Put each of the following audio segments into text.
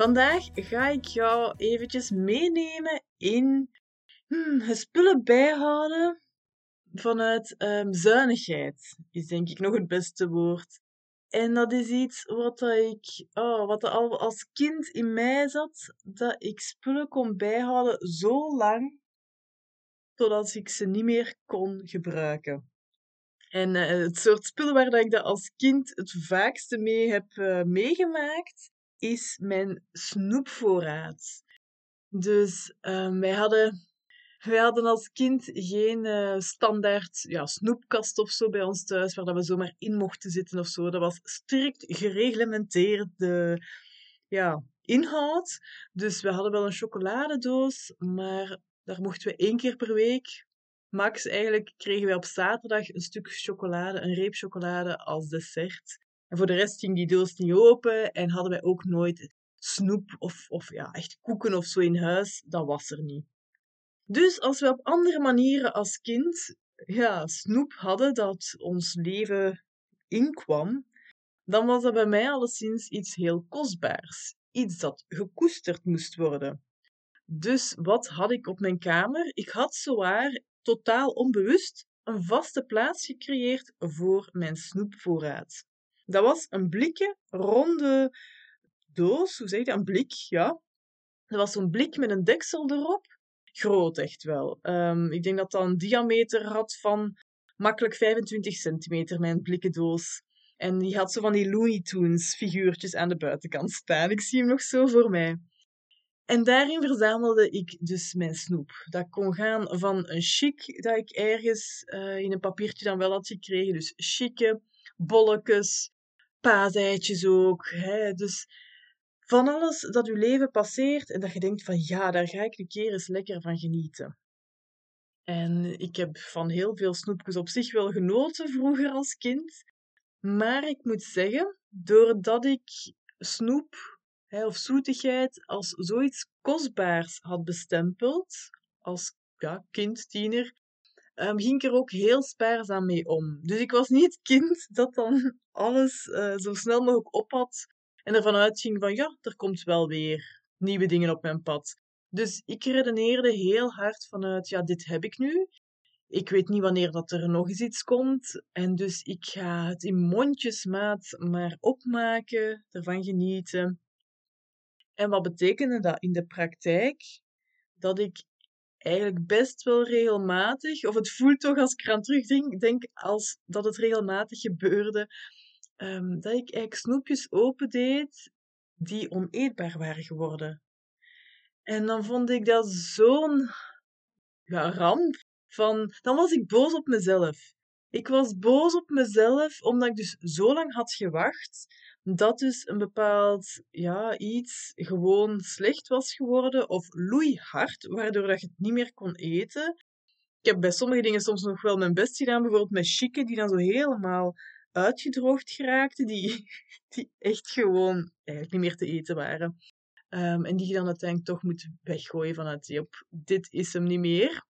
Vandaag ga ik jou eventjes meenemen in hmm, spullen bijhouden vanuit um, zuinigheid, is denk ik nog het beste woord. En dat is iets wat ik, oh, wat al als kind in mij zat, dat ik spullen kon bijhouden zo lang totdat ik ze niet meer kon gebruiken. En uh, het soort spullen waar dat ik dat als kind het vaakste mee heb uh, meegemaakt, is mijn snoepvoorraad. Dus uh, wij, hadden, wij hadden als kind geen uh, standaard ja, snoepkast of zo bij ons thuis, waar dat we zomaar in mochten zitten of zo. Dat was strikt gereglementeerde ja, inhoud. Dus we hadden wel een chocoladedoos, maar daar mochten we één keer per week max eigenlijk kregen wij op zaterdag een stuk chocolade, een reep chocolade als dessert. En voor de rest ging die doos niet open en hadden wij ook nooit snoep of, of ja, echt koeken of zo in huis. Dat was er niet. Dus als we op andere manieren als kind ja, snoep hadden dat ons leven inkwam, dan was dat bij mij alleszins iets heel kostbaars. Iets dat gekoesterd moest worden. Dus wat had ik op mijn kamer? Ik had zowaar totaal onbewust een vaste plaats gecreëerd voor mijn snoepvoorraad. Dat was een blikje, ronde doos, hoe zeg je dat? Een blik, ja. Dat was zo'n blik met een deksel erop. Groot echt wel. Um, ik denk dat dat een diameter had van makkelijk 25 centimeter, mijn blikken doos. En die had zo van die Looney Tunes figuurtjes aan de buitenkant staan. Ik zie hem nog zo voor mij. En daarin verzamelde ik dus mijn snoep. Dat kon gaan van een chic dat ik ergens uh, in een papiertje dan wel had gekregen. Dus chique bolletjes, paaseitjes ook. Hè. Dus van alles dat uw leven passeert en dat je denkt van ja, daar ga ik een keer eens lekker van genieten. En ik heb van heel veel snoepjes op zich wel genoten vroeger als kind. Maar ik moet zeggen, doordat ik snoep hè, of zoetigheid als zoiets kostbaars had bestempeld, als ja, kind, tiener, um, ging ik er ook heel spaarzaam mee om. Dus ik was niet het kind dat dan alles uh, zo snel mogelijk op had en ervan uitging van ja, er komt wel weer nieuwe dingen op mijn pad. Dus ik redeneerde heel hard vanuit ja, dit heb ik nu. Ik weet niet wanneer dat er nog eens iets komt. En dus ik ga het in mondjesmaat maar opmaken, ervan genieten. En wat betekende dat in de praktijk? Dat ik eigenlijk best wel regelmatig, of het voelt toch als ik eraan terugdenk, denk als dat het regelmatig gebeurde, um, dat ik eigenlijk snoepjes opendeed die oneetbaar waren geworden. En dan vond ik dat zo'n ja, ramp. Van, dan was ik boos op mezelf. Ik was boos op mezelf omdat ik dus zo lang had gewacht dat dus een bepaald ja, iets gewoon slecht was geworden of loeihard, waardoor dat je het niet meer kon eten. Ik heb bij sommige dingen soms nog wel mijn best gedaan, bijvoorbeeld met chicken die dan zo helemaal uitgedroogd geraakten, die, die echt gewoon eigenlijk niet meer te eten waren. Um, en die je dan uiteindelijk toch moet weggooien vanuit, op dit is hem niet meer.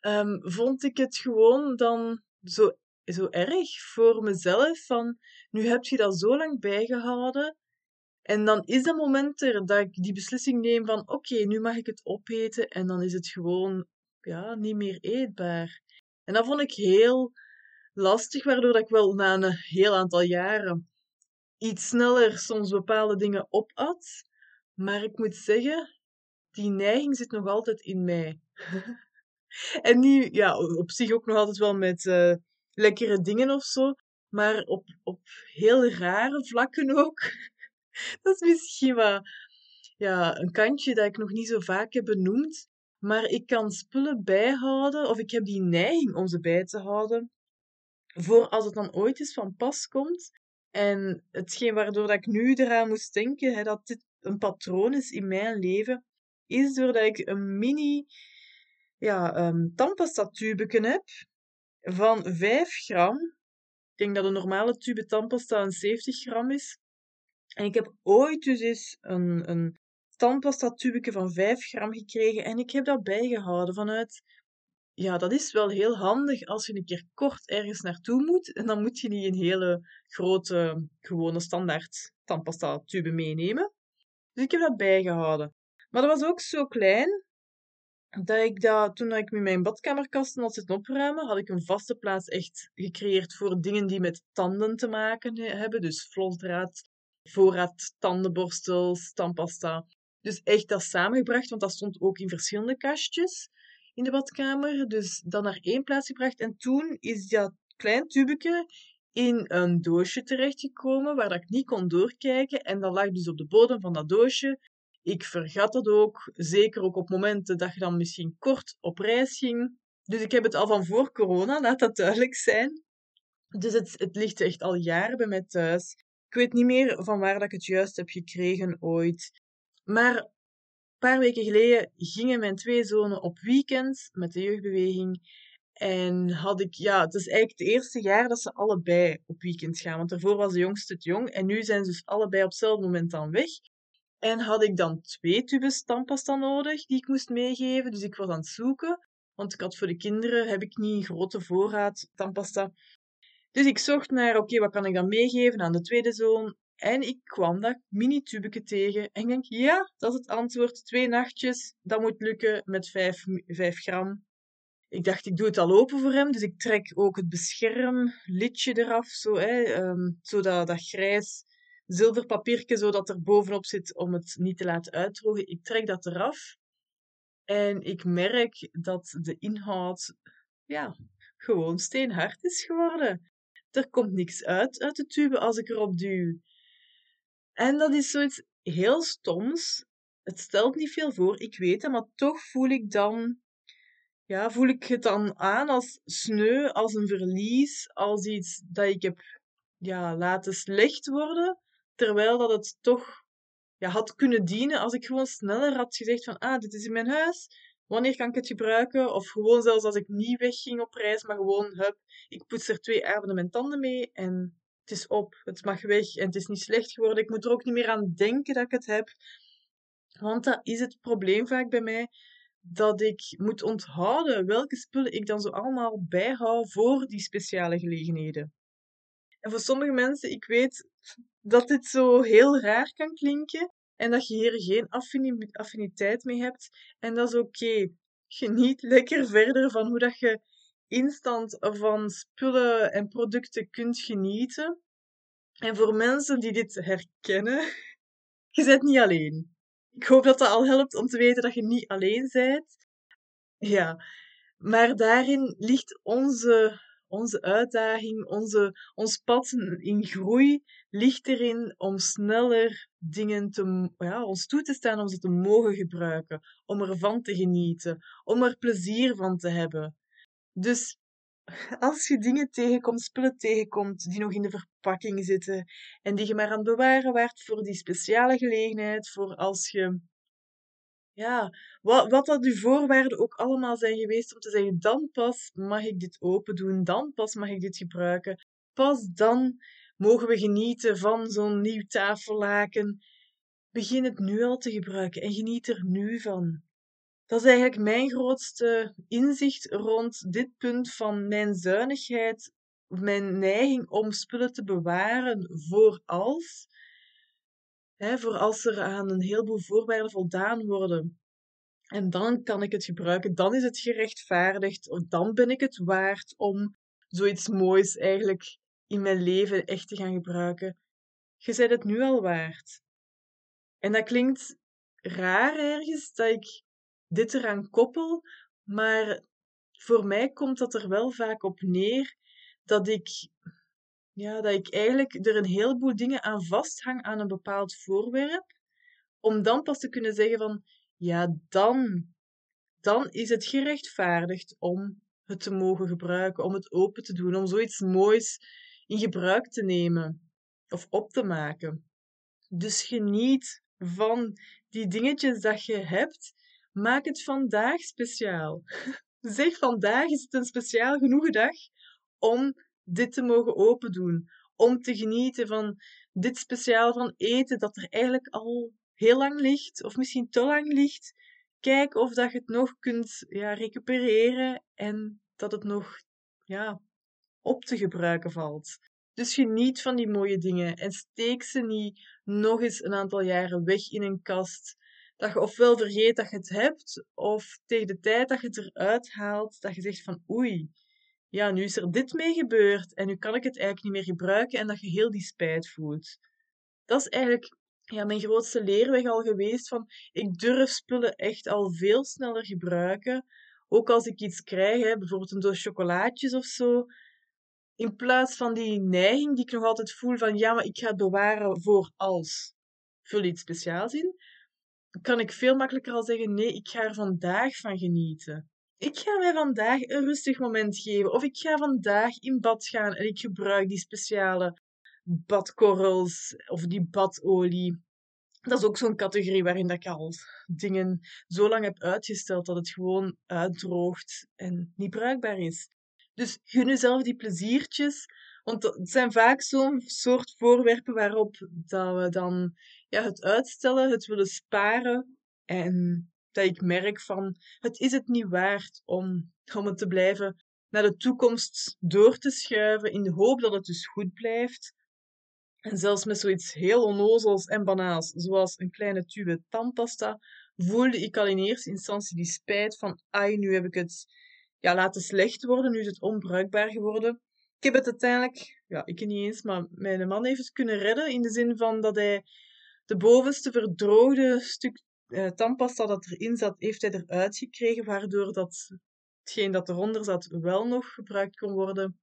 Um, vond ik het gewoon dan zo zo erg voor mezelf van nu heb je dat zo lang bijgehouden en dan is dat moment er dat ik die beslissing neem van oké, nu mag ik het opeten en dan is het gewoon ja, niet meer eetbaar. En dat vond ik heel lastig, waardoor ik wel na een heel aantal jaren iets sneller soms bepaalde dingen opat. Maar ik moet zeggen, die neiging zit nog altijd in mij. en nu, ja, op zich ook nog altijd wel met uh, lekkere dingen of zo. Maar op, op heel rare vlakken ook. dat is misschien wel ja, een kantje dat ik nog niet zo vaak heb benoemd. Maar ik kan spullen bijhouden, of ik heb die neiging om ze bij te houden, voor als het dan ooit eens van pas komt. En hetgeen waardoor dat ik nu eraan moest denken, hè, dat dit een patroon is in mijn leven, is doordat ik een mini ja, um, tandpasta tubeken heb van 5 gram. Ik denk dat een normale tube tandpasta een 70 gram is. En ik heb ooit dus eens een, een tandpasta tubeke van 5 gram gekregen en ik heb dat bijgehouden vanuit ja, dat is wel heel handig als je een keer kort ergens naartoe moet. En dan moet je niet een hele grote, gewone standaard tandpasta tube meenemen. Dus ik heb dat bijgehouden. Maar dat was ook zo klein dat ik dat, toen ik met mijn badkamerkasten had zitten opruimen, had ik een vaste plaats echt gecreëerd voor dingen die met tanden te maken hebben. Dus flosdraad, voorraad, tandenborstels, tandpasta. Dus echt dat samengebracht, want dat stond ook in verschillende kastjes in de badkamer. Dus dan naar één plaats gebracht. En toen is dat klein tubeke in een doosje terechtgekomen waar dat ik niet kon doorkijken. En dat lag dus op de bodem van dat doosje. Ik vergat het ook, zeker ook op momenten dat je dan misschien kort op reis ging. Dus ik heb het al van voor corona, laat dat duidelijk zijn. Dus het, het ligt echt al jaren bij mij thuis. Ik weet niet meer van waar dat ik het juist heb gekregen ooit. Maar een paar weken geleden gingen mijn twee zonen op weekend met de jeugdbeweging. En had ik, ja, het is eigenlijk het eerste jaar dat ze allebei op weekend gaan. Want daarvoor was de jongste het jong. En nu zijn ze dus allebei op hetzelfde moment dan weg. En had ik dan twee tubes tandpasta nodig die ik moest meegeven. Dus ik was aan het zoeken. Want ik had voor de kinderen, heb ik niet een grote voorraad tandpasta. Dus ik zocht naar, oké, wat kan ik dan meegeven aan de tweede zoon? En ik kwam dat mini-tubeke tegen. En ik denk, ja, dat is het antwoord. Twee nachtjes, dat moet lukken met 5, 5 gram. Ik dacht, ik doe het al open voor hem. Dus ik trek ook het beschermlidje eraf. Zo, hè, um, zo dat, dat grijs zilverpapiertje, zodat er bovenop zit om het niet te laten uitdrogen. Ik trek dat eraf. En ik merk dat de inhoud, ja, gewoon steenhard is geworden. Er komt niks uit uit de tube als ik erop duw. En dat is zoiets heel stoms. Het stelt niet veel voor, ik weet het, maar toch voel ik dan, ja, voel ik het dan aan als sneu, als een verlies, als iets dat ik heb ja, laten slecht worden, terwijl dat het toch ja, had kunnen dienen als ik gewoon sneller had gezegd van, ah, dit is in mijn huis, wanneer kan ik het gebruiken? Of gewoon zelfs als ik niet wegging op reis, maar gewoon, hup, ik poets er twee avonden mijn tanden mee en het is op, het mag weg en het is niet slecht geworden. Ik moet er ook niet meer aan denken dat ik het heb. Want dat is het probleem vaak bij mij, dat ik moet onthouden welke spullen ik dan zo allemaal bijhoud voor die speciale gelegenheden. En voor sommige mensen, ik weet dat dit zo heel raar kan klinken en dat je hier geen affiniteit mee hebt. En dat is oké. Geniet lekker verder van hoe dat je instant van spullen en producten kunt genieten. En voor mensen die dit herkennen, je bent niet alleen. Ik hoop dat dat al helpt om te weten dat je niet alleen bent. Ja, maar daarin ligt onze, onze uitdaging, onze, ons pad in groei, ligt erin om sneller dingen te, ja, ons toe te staan om ze te mogen gebruiken, om ervan te genieten, om er plezier van te hebben. Dus als je dingen tegenkomt, spullen tegenkomt die nog in de verpakking zitten en die je maar aan het bewaren waart voor die speciale gelegenheid, voor als je, ja, wat, wat dat uw voorwaarden ook allemaal zijn geweest om te zeggen, dan pas mag ik dit open doen, dan pas mag ik dit gebruiken, pas dan mogen we genieten van zo'n nieuw tafellaken. Begin het nu al te gebruiken en geniet er nu van. Dat is eigenlijk mijn grootste inzicht rond dit punt van mijn zuinigheid, mijn neiging om spullen te bewaren voor als. Hè, voor als er aan een heleboel voorwaarden voldaan worden. En dan kan ik het gebruiken, dan is het gerechtvaardigd, dan ben ik het waard om zoiets moois eigenlijk in mijn leven echt te gaan gebruiken. Je bent het nu al waard. En dat klinkt raar ergens, dat ik dit eraan koppel, maar voor mij komt dat er wel vaak op neer dat ik, ja, dat ik eigenlijk er een heleboel dingen aan vasthang aan een bepaald voorwerp, om dan pas te kunnen zeggen van, ja, dan, dan is het gerechtvaardigd om het te mogen gebruiken, om het open te doen, om zoiets moois in gebruik te nemen of op te maken. Dus geniet van die dingetjes dat je hebt Maak het vandaag speciaal. Zeg vandaag is het een speciaal genoeg dag om dit te mogen open doen. Om te genieten van dit speciaal van eten dat er eigenlijk al heel lang ligt, of misschien te lang ligt. Kijk of dat je het nog kunt ja, recupereren en dat het nog ja, op te gebruiken valt. Dus geniet van die mooie dingen en steek ze niet nog eens een aantal jaren weg in een kast. Dat je ofwel vergeet dat je het hebt, of tegen de tijd dat je het eruit haalt, dat je zegt van oei, ja, nu is er dit mee gebeurd en nu kan ik het eigenlijk niet meer gebruiken en dat je heel die spijt voelt. Dat is eigenlijk ja, mijn grootste leerweg al geweest van ik durf spullen echt al veel sneller gebruiken. Ook als ik iets krijg, hè, bijvoorbeeld een doos chocolaatjes of zo, in plaats van die neiging die ik nog altijd voel van ja, maar ik ga het bewaren voor als. Vul iets speciaals in. Kan ik veel makkelijker al zeggen nee, ik ga er vandaag van genieten. Ik ga mij vandaag een rustig moment geven. Of ik ga vandaag in bad gaan en ik gebruik die speciale badkorrels of die badolie. Dat is ook zo'n categorie waarin dat ik al dingen zo lang heb uitgesteld dat het gewoon uitdroogt en niet bruikbaar is. Dus gun jezelf die pleziertjes. Want het zijn vaak zo'n soort voorwerpen waarop dat we dan ja, het uitstellen, het willen sparen. En dat ik merk van, het is het niet waard om, om het te blijven naar de toekomst door te schuiven in de hoop dat het dus goed blijft. En zelfs met zoiets heel onnozels en banaals, zoals een kleine tube tandpasta, voelde ik al in eerste instantie die spijt van, ai, nu heb ik het ja, laten slecht worden. Nu is het onbruikbaar geworden. Ik heb het uiteindelijk, ja, ik niet eens, maar mijn man heeft het kunnen redden. In de zin van dat hij de bovenste verdroogde stuk eh, tandpasta dat erin zat, heeft hij eruit gekregen. Waardoor dat, hetgeen dat eronder zat wel nog gebruikt kon worden.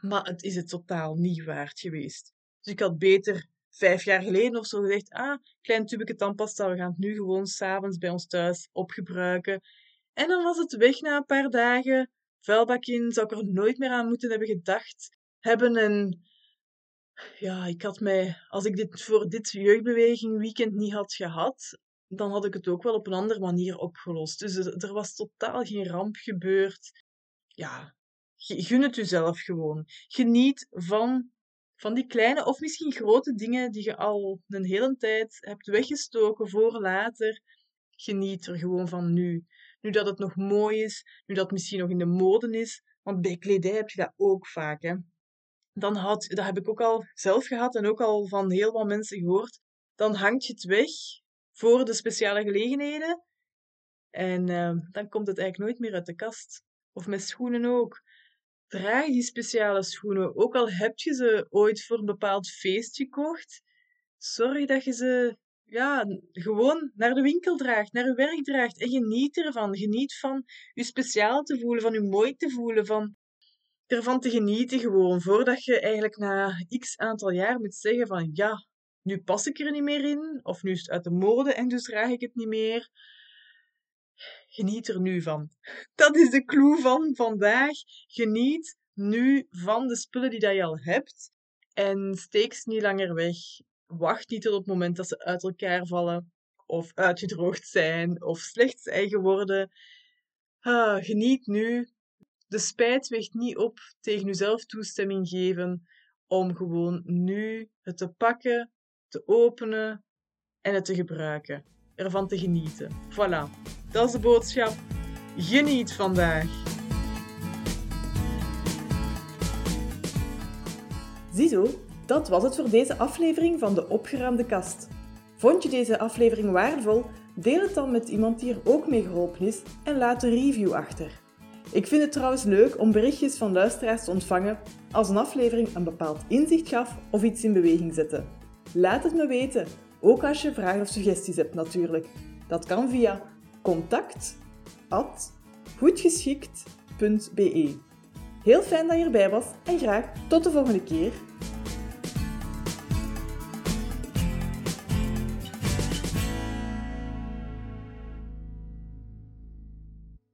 Maar het is het totaal niet waard geweest. Dus ik had beter vijf jaar geleden of zo gezegd: ah, klein tubeke tandpasta, we gaan het nu gewoon s'avonds bij ons thuis opgebruiken. En dan was het weg na een paar dagen. Vuilbak in, zou ik er nooit meer aan moeten hebben gedacht hebben. En ja, ik had mij, als ik dit voor dit jeugdbeweging weekend niet had gehad, dan had ik het ook wel op een andere manier opgelost. Dus er, was totaal geen ramp gebeurd. Ja, gun het jezelf gewoon. Geniet van, van die kleine of misschien grote dingen die je al een hele tijd hebt weggestoken voor later. Geniet er gewoon van nu nu dat het nog mooi is, nu dat het misschien nog in de mode is. Want bij kledij heb je dat ook vaak. Hè. Dan had, dat heb ik ook al zelf gehad en ook al van heel wat mensen gehoord. Dan hangt je het weg voor de speciale gelegenheden. En uh, dan komt het eigenlijk nooit meer uit de kast. Of met schoenen ook. Draag die speciale schoenen. Ook al heb je ze ooit voor een bepaald feest gekocht. Zorg dat je ze ja, gewoon naar de winkel draagt, naar uw werk draagt en geniet ervan. Geniet van je speciaal te voelen, van je mooi te voelen, van ervan te genieten gewoon. Voordat je eigenlijk na x aantal jaar moet zeggen van ja, nu pas ik er niet meer in, of nu is het uit de mode en dus draag ik het niet meer. Geniet er nu van. Dat is de clue van vandaag. Geniet nu van de spullen die dat je al hebt en steek ze niet langer weg wacht niet tot het moment dat ze uit elkaar vallen, of uitgedroogd zijn, of slecht zijn geworden. Ah, geniet nu. De spijt weegt niet op tegen jezelf toestemming geven om gewoon nu het te pakken, te openen en het te gebruiken. Ervan te genieten. Voilà, dat is de boodschap. Geniet vandaag. Ziezo, dat was het voor deze aflevering van de opgeruimde kast. Vond je deze aflevering waardevol? Deel het dan met iemand die er ook mee geholpen is en laat een review achter. Ik vind het trouwens leuk om berichtjes van luisteraars te ontvangen als een aflevering een bepaald inzicht gaf of iets in beweging zette. Laat het me weten, ook als je vragen of suggesties hebt natuurlijk. Dat kan via contact@goedgeschikt.be. Heel fijn dat je erbij was en graag tot de volgende keer.